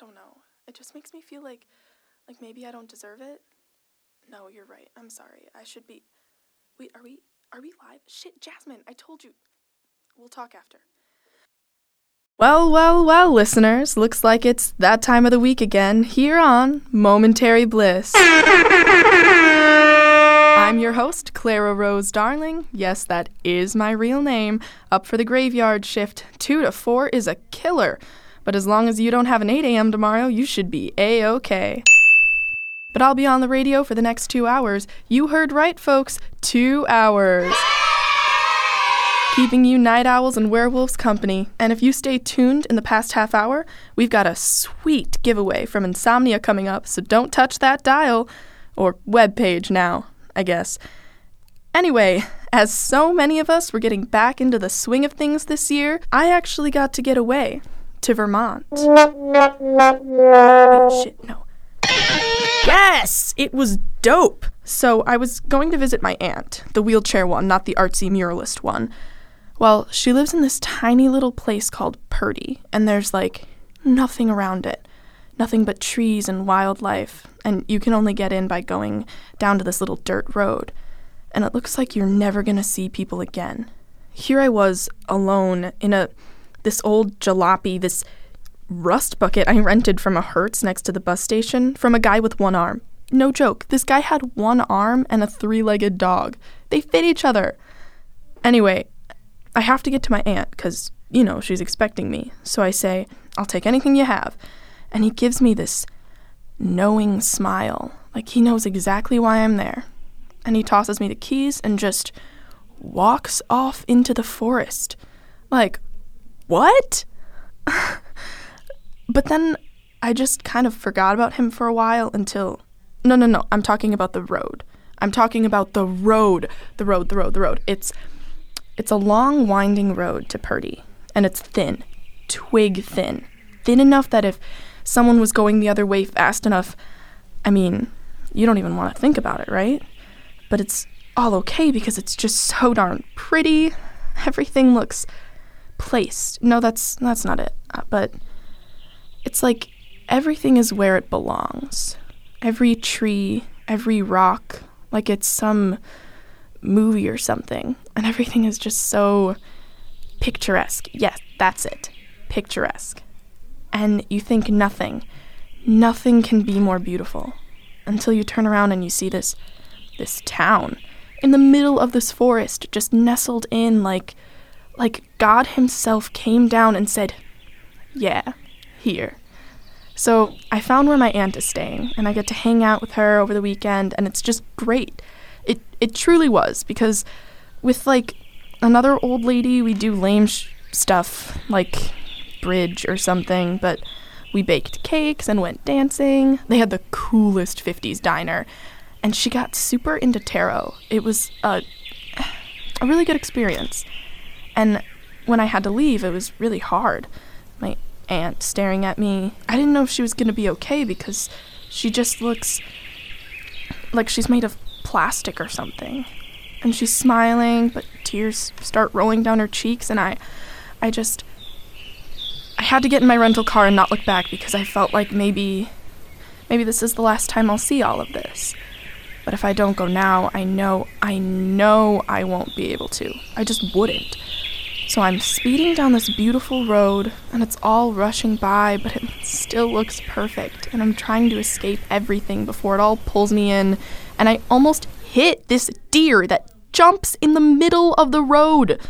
don't know. It just makes me feel like like maybe I don't deserve it. No, you're right. I'm sorry. I should be Wait, are we are we live? Shit, Jasmine, I told you. We'll talk after. Well, well, well, listeners, looks like it's that time of the week again here on Momentary Bliss. I'm your host, Clara Rose Darling. Yes, that is my real name. Up for the graveyard shift. 2 to 4 is a killer. But as long as you don't have an 8 a.m. tomorrow, you should be A OK. But I'll be on the radio for the next two hours. You heard right, folks. Two hours. Keeping you night owls and werewolves company. And if you stay tuned in the past half hour, we've got a sweet giveaway from Insomnia coming up, so don't touch that dial. Or web page now, I guess. Anyway, as so many of us were getting back into the swing of things this year, I actually got to get away to Vermont. Wait, shit, no. Yes! It was dope! So I was going to visit my aunt, the wheelchair one, not the artsy muralist one. Well, she lives in this tiny little place called Purdy, and there's like nothing around it. Nothing but trees and wildlife, and you can only get in by going down to this little dirt road. And it looks like you're never gonna see people again. Here I was, alone, in a this old jalopy, this rust bucket I rented from a Hertz next to the bus station from a guy with one arm. No joke, this guy had one arm and a three legged dog. They fit each other. Anyway, I have to get to my aunt because, you know, she's expecting me. So I say, I'll take anything you have. And he gives me this knowing smile, like he knows exactly why I'm there. And he tosses me the keys and just walks off into the forest. Like, what? but then I just kind of forgot about him for a while until. No, no, no. I'm talking about the road. I'm talking about the road. The road, the road, the road. It's. It's a long, winding road to Purdy, and it's thin, twig thin. Thin enough that if someone was going the other way fast enough, I mean, you don't even want to think about it, right? But it's all okay because it's just so darn pretty. Everything looks placed. No, that's that's not it. Uh, but it's like everything is where it belongs. Every tree, every rock, like it's some movie or something. And everything is just so picturesque. Yes, that's it. Picturesque. And you think nothing, nothing can be more beautiful until you turn around and you see this this town in the middle of this forest just nestled in like like God himself came down and said, "Yeah, here." So, I found where my aunt is staying and I get to hang out with her over the weekend and it's just great. It it truly was because with like another old lady, we do lame sh- stuff like bridge or something, but we baked cakes and went dancing. They had the coolest 50s diner, and she got super into tarot. It was a, a really good experience. And when I had to leave, it was really hard. My aunt staring at me. I didn't know if she was going to be okay because she just looks like she's made of plastic or something. And she's smiling, but tears start rolling down her cheeks and I I just I had to get in my rental car and not look back because I felt like maybe maybe this is the last time I'll see all of this. But if I don't go now, I know I know I won't be able to. I just wouldn't. So I'm speeding down this beautiful road, and it's all rushing by, but it still looks perfect. And I'm trying to escape everything before it all pulls me in. And I almost hit this deer that jumps in the middle of the road.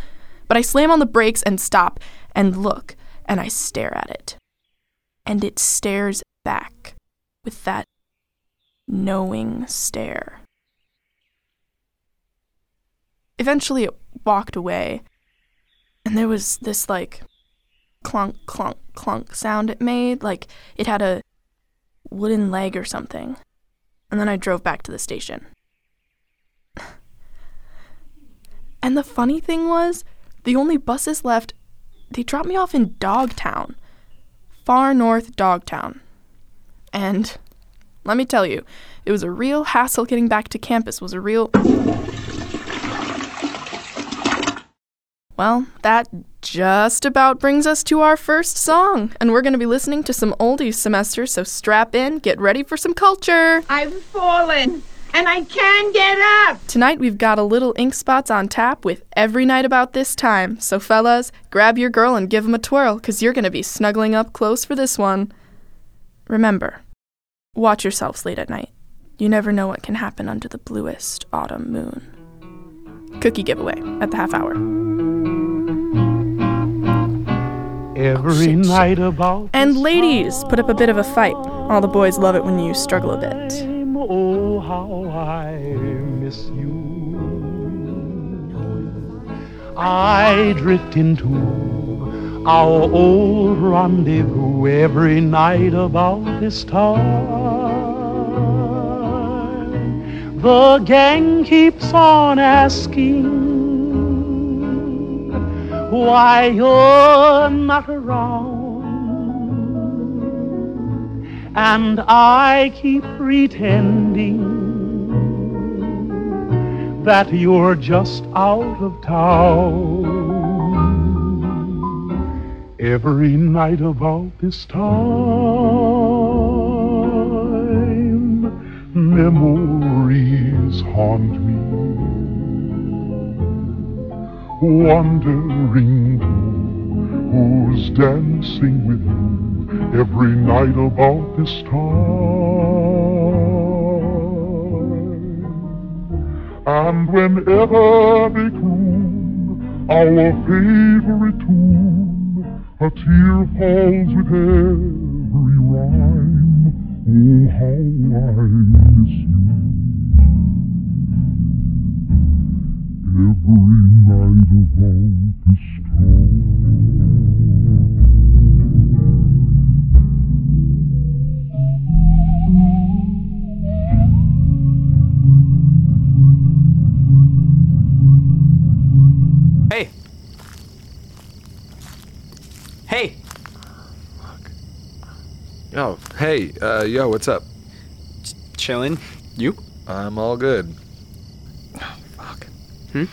But I slam on the brakes and stop and look, and I stare at it. And it stares back with that knowing stare. Eventually, it walked away and there was this like clunk, clunk, clunk sound it made, like it had a wooden leg or something. And then I drove back to the station. and the funny thing was, the only buses left, they dropped me off in Dogtown, far north Dogtown. And let me tell you, it was a real hassle getting back to campus, was a real well, that just about brings us to our first song. And we're going to be listening to some oldies semester, so strap in, get ready for some culture. I've fallen and I can't get up. Tonight we've got a little ink spots on tap with every night about this time. So, fellas, grab your girl and give 'em a twirl, because you're going to be snuggling up close for this one. Remember, watch yourselves late at night. You never know what can happen under the bluest autumn moon. Cookie giveaway at the half hour. Every oh, night about And ladies, put up a bit of a fight. All the boys love it when you struggle a bit. Oh, how I miss you. I drift into our old rendezvous every night about this time. The gang keeps on asking why you're not around. And I keep pretending that you're just out of town. Every night about this time, memories haunt me wondering who's dancing with you every night about this time. And whenever they croon our favorite tune, a tear falls with every rhyme. Oh, how I miss you. every night about this Oh, hey, uh, yo, what's up? Chilling. You? I'm all good. Oh, fuck. Hmm?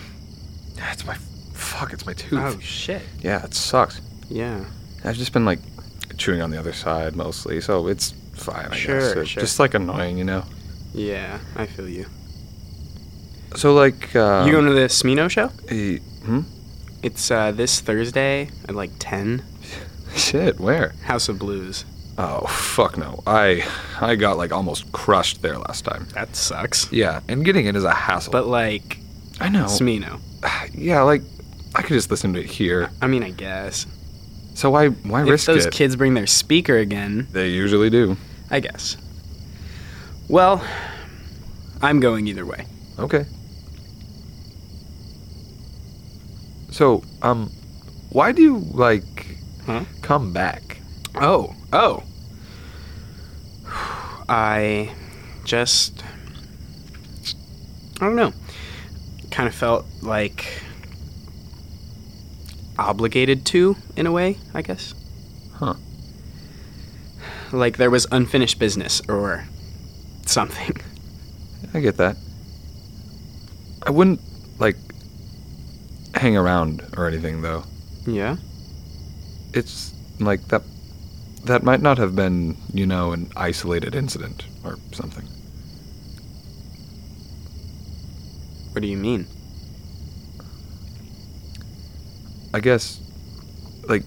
It's my fuck. It's my tooth. Oh shit. Yeah, it sucks. Yeah. I've just been like chewing on the other side mostly, so it's fine. I Sure, guess. It's sure. just like annoying, you know. Yeah, I feel you. So like, uh, you going to the Smino show? eh, hmm? It's uh, this Thursday at like 10. Shit, where? House of Blues. Oh fuck no. I I got like almost crushed there last time. That sucks. Yeah, and getting it is a hassle. But like, I know. Smino. Yeah, like I could just listen to it here. I mean, I guess. So why why if risk those it? kids bring their speaker again, they usually do. I guess. Well, I'm going either way. Okay. So, um, why do you like Huh? come back? Oh, oh. I just. I don't know. Kind of felt like. obligated to, in a way, I guess. Huh. Like there was unfinished business or something. I get that. I wouldn't like hang around or anything though. Yeah? It's like that that might not have been, you know, an isolated incident or something. What do you mean? I guess like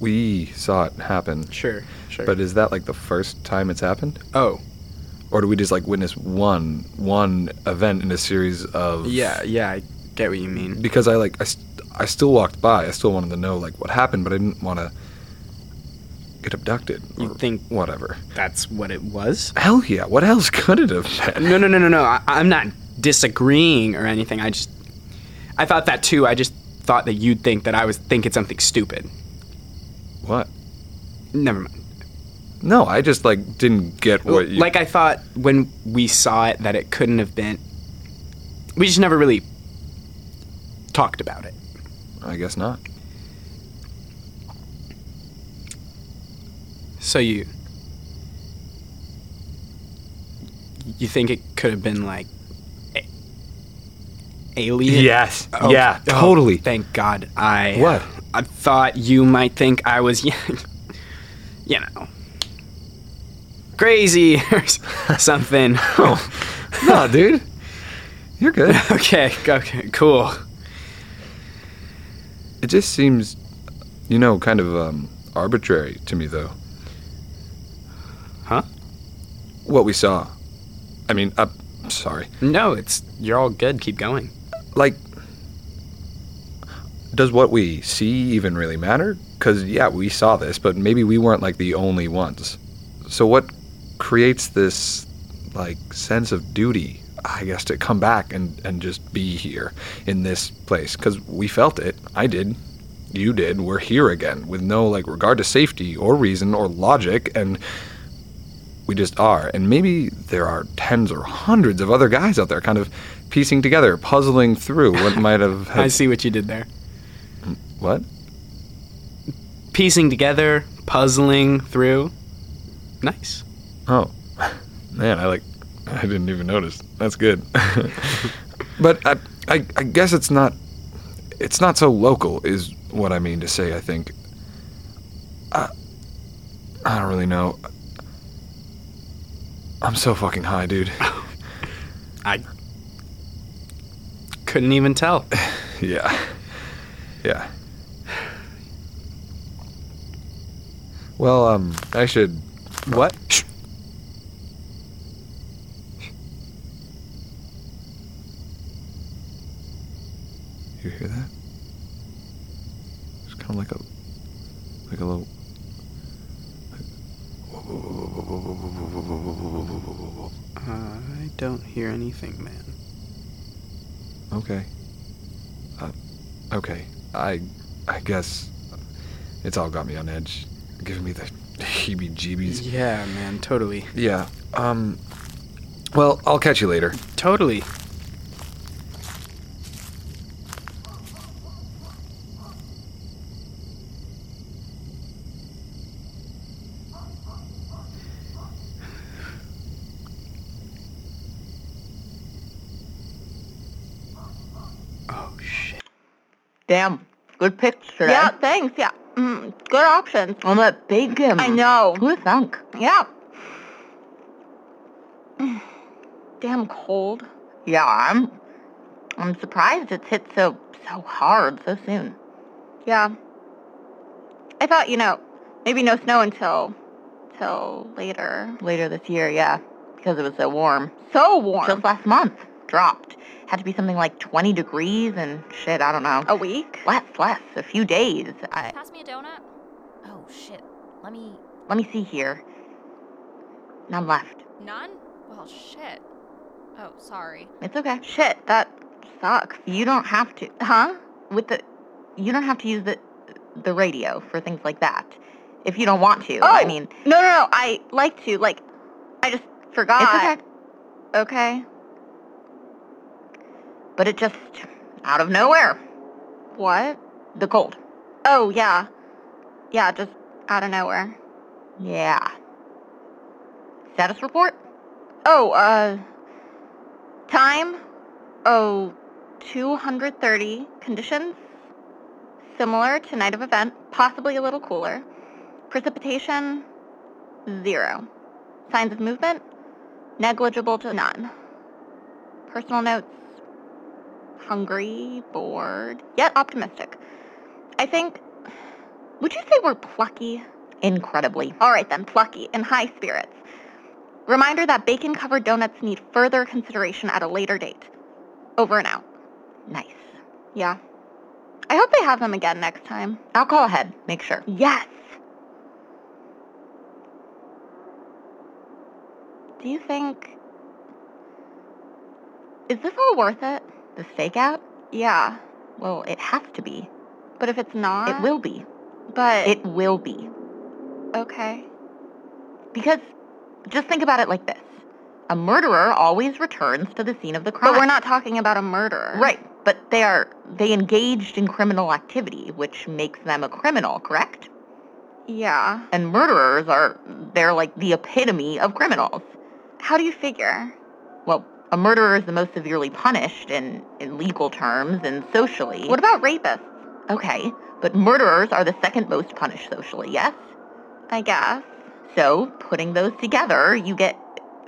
we saw it happen. Sure, sure. But is that like the first time it's happened? oh, Or do we just like witness one one event in a series of yeah, yeah, I get what you mean. because I like I, st- I still walked by. I still wanted to know like what happened, but I didn't want to get abducted. You think- whatever? That's what it was? Hell yeah! What else could it have been? No, no, no, no, no. I, I'm not disagreeing or anything. I just, I thought that too. I just thought that you'd think that I was thinking something stupid. What? Never mind. No, I just like didn't get what you Like I thought when we saw it that it couldn't have been. We just never really talked about it. I guess not. So you, you think it could have been like a- alien? Yes. Oh, yeah. oh, Totally. Thank God. I What? I thought you might think I was, you know, crazy or something. no, dude. You're good. okay, okay, cool. It just seems, you know, kind of um, arbitrary to me, though. Huh? What we saw. I mean, I'm sorry. No, it's you're all good. Keep going. Like, does what we see even really matter? Because, yeah, we saw this, but maybe we weren't like the only ones. So, what creates this, like, sense of duty, I guess, to come back and, and just be here in this place? Because we felt it. I did. You did. We're here again with no, like, regard to safety or reason or logic, and we just are. And maybe there are tens or hundreds of other guys out there kind of piecing together, puzzling through what might have. I see what you did there. What? Piecing together, puzzling through. Nice. Oh, man, I like. I didn't even notice. That's good. but I, I, I guess it's not. It's not so local, is what I mean to say. I think. I, I don't really know. I'm so fucking high, dude. I couldn't even tell. yeah. Yeah. Well, um, I should. What? Shh. You hear that? It's kind of like a, like a little. I don't hear anything, man. Okay. Uh, okay. I, I guess it's all got me on edge, giving me the heebie-jeebies. Yeah, man, totally. Yeah. Um. Well, I'll catch you later. Totally. Damn, good picks today. Yeah, thanks. Yeah. Mm, good options. On that bacon. I know. Who thunk? Yeah. Damn cold. Yeah, I'm. I'm surprised it's hit so so hard so soon. Yeah. I thought, you know, maybe no snow until till later. Later this year, yeah, because it was so warm. So warm. Just last month, dropped. Had to be something like 20 degrees and shit. I don't know. a week? less, less. A few days. I Pass me a donut? Oh, shit. Let me. let me see here. None left. None? Well, shit. Oh, sorry. It's okay. Shit, that sucks. You don't have to. Huh? With the, you don't have to use the, the radio for things like that. If you don't want to. Oh, I mean, no, no, no. I like to. Like, I just forgot. it's okay. Okay. But it just out of nowhere. What? The cold. Oh, yeah. Yeah, just out of nowhere. Yeah. Status report? Oh, uh, time? Oh, 230. Conditions? Similar to night of event, possibly a little cooler. Precipitation? Zero. Signs of movement? Negligible to none. Personal notes? Hungry, bored, yet optimistic. I think. Would you say we're plucky? Incredibly. All right then, plucky and high spirits. Reminder that bacon covered donuts need further consideration at a later date. Over and out. Nice. Yeah. I hope they have them again next time. I'll call ahead. Make sure. Yes. Do you think. Is this all worth it? The stakeout? Yeah. Well, it has to be. But if it's not. It will be. But. It will be. Okay. Because just think about it like this. A murderer always returns to the scene of the crime. But we're not talking about a murderer. Right. But they are they engaged in criminal activity, which makes them a criminal, correct? Yeah. And murderers are they're like the epitome of criminals. How do you figure? Well, a murderer is the most severely punished in, in legal terms and socially. What about rapists? Okay, But murderers are the second most punished socially, yes? I guess. So, putting those together, you get,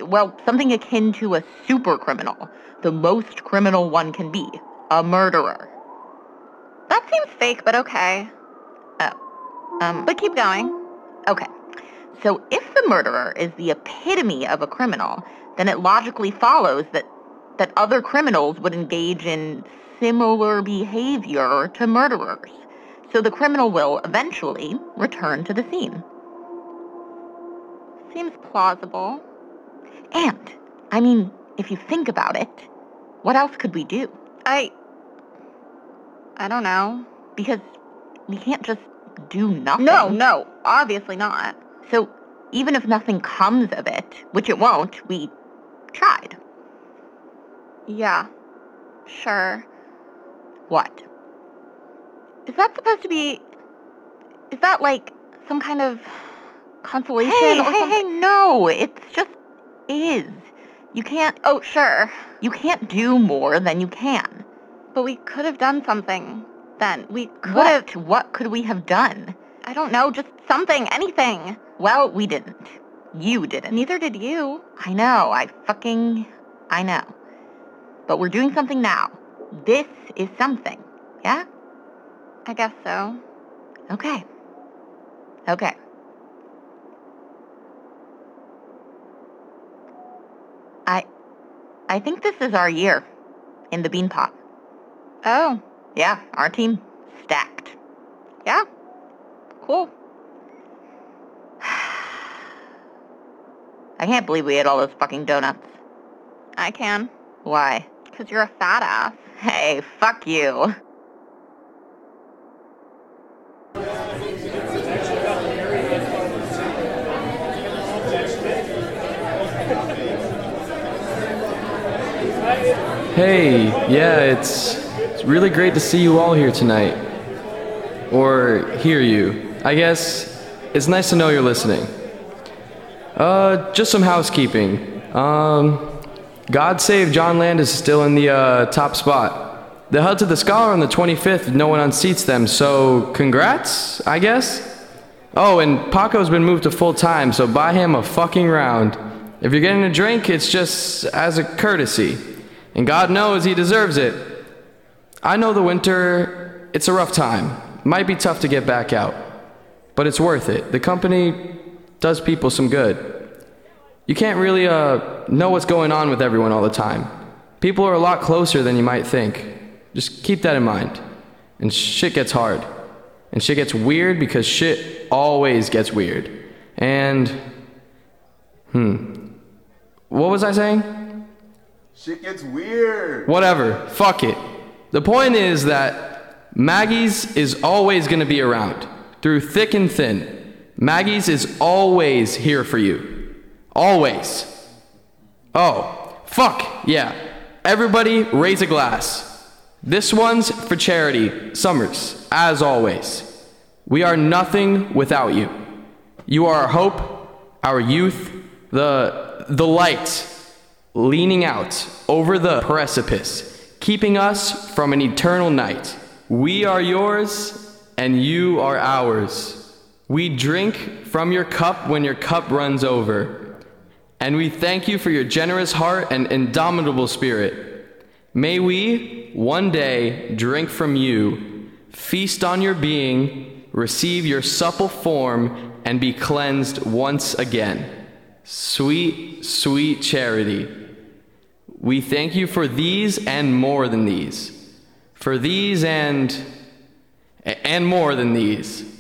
well, something akin to a super criminal. The most criminal one can be. A murderer. That seems fake, but okay. Oh. Um, But keep going. Okay. So if the murderer is the epitome of a criminal, then it logically follows that that other criminals would engage in similar behavior to murderers. So the criminal will eventually return to the scene. Seems plausible. And, I mean, if you think about it, what else could we do? I. I don't know. Because we can't just do nothing. No, no, obviously not. So even if nothing comes of it, which it won't, we tried. Yeah. Sure. What? Is that supposed to be. Is that like some kind of consolation Hey, or hey, something? hey, no, it's just is. You can't, Oh, sure. you can't do more than you can. But we could have done something then. We could have. What? What could we have done? I don't know, just something, anything. Well, we didn't. You didn't. Neither did you. I know, I fucking, I know. But we're doing something now. This is something, yeah? I guess so. Okay. Okay. I I think this is our year in the Beanpot. Oh, Yeah, our team stacked. yeah. Cool. I can't believe we ate all those fucking donuts. I can. Why? Because you're a fat ass. Hey, fuck you. Hey, yeah, it's it's really great to see you all here tonight. Or hear you. I guess it's nice to know you're listening. Uh, just some housekeeping. Um, God Save John Landis is still in the uh, top spot. The Huds of the Scholar on the 25th, no one unseats them, so congrats, I guess? Oh, and Paco's been moved to full time, so buy him a fucking round. If you're getting a drink, it's just as a courtesy. And God knows he deserves it. I know the winter, it's a rough time. Might be tough to get back out. But it's worth it. The company does people some good. You can't really uh, know what's going on with everyone all the time. People are a lot closer than you might think. Just keep that in mind. And shit gets hard. And shit gets weird because shit always gets weird. And. Hmm. What was I saying? Shit gets weird. Whatever. Fuck it. The point is that Maggie's is always going to be around. Through thick and thin. Maggie's is always here for you. Always. Oh, fuck, yeah. Everybody raise a glass. This one's for charity. Summers, as always. We are nothing without you. You are our hope, our youth, the the light leaning out over the precipice, keeping us from an eternal night. We are yours and you are ours. We drink from your cup when your cup runs over. And we thank you for your generous heart and indomitable spirit. May we, one day, drink from you, feast on your being, receive your supple form, and be cleansed once again. Sweet, sweet charity. We thank you for these and more than these. For these and. and more than these.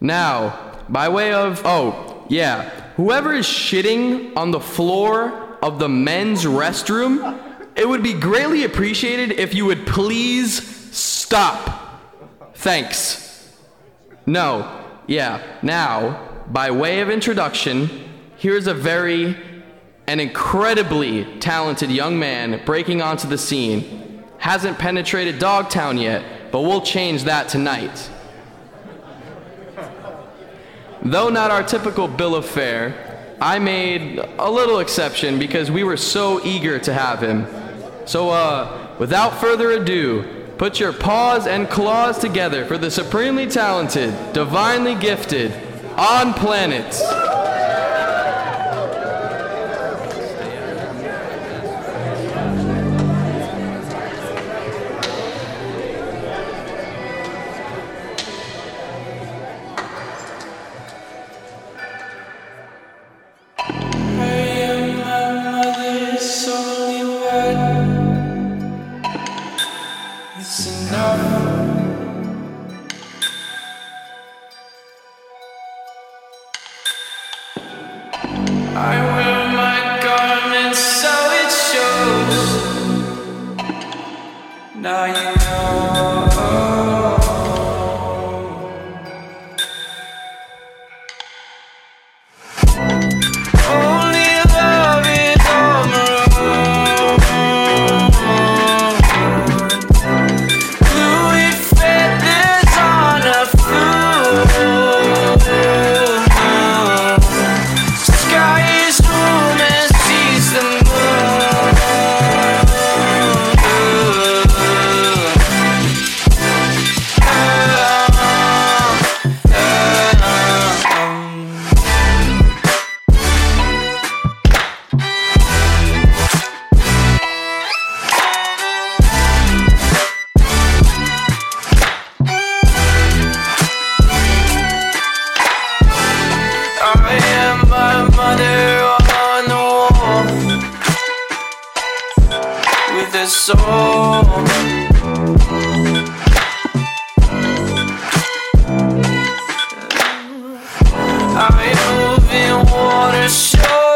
Now, by way of. Oh, yeah. Whoever is shitting on the floor of the men's restroom, it would be greatly appreciated if you would please stop. Thanks. No, yeah. Now, by way of introduction, here's a very an incredibly talented young man breaking onto the scene. Hasn't penetrated Dogtown yet, but we'll change that tonight. Though not our typical bill of fare, I made a little exception because we were so eager to have him. So, uh, without further ado, Put your paws and claws together for the supremely talented, divinely gifted, on planets.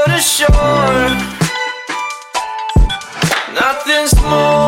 To shore. Nothing's more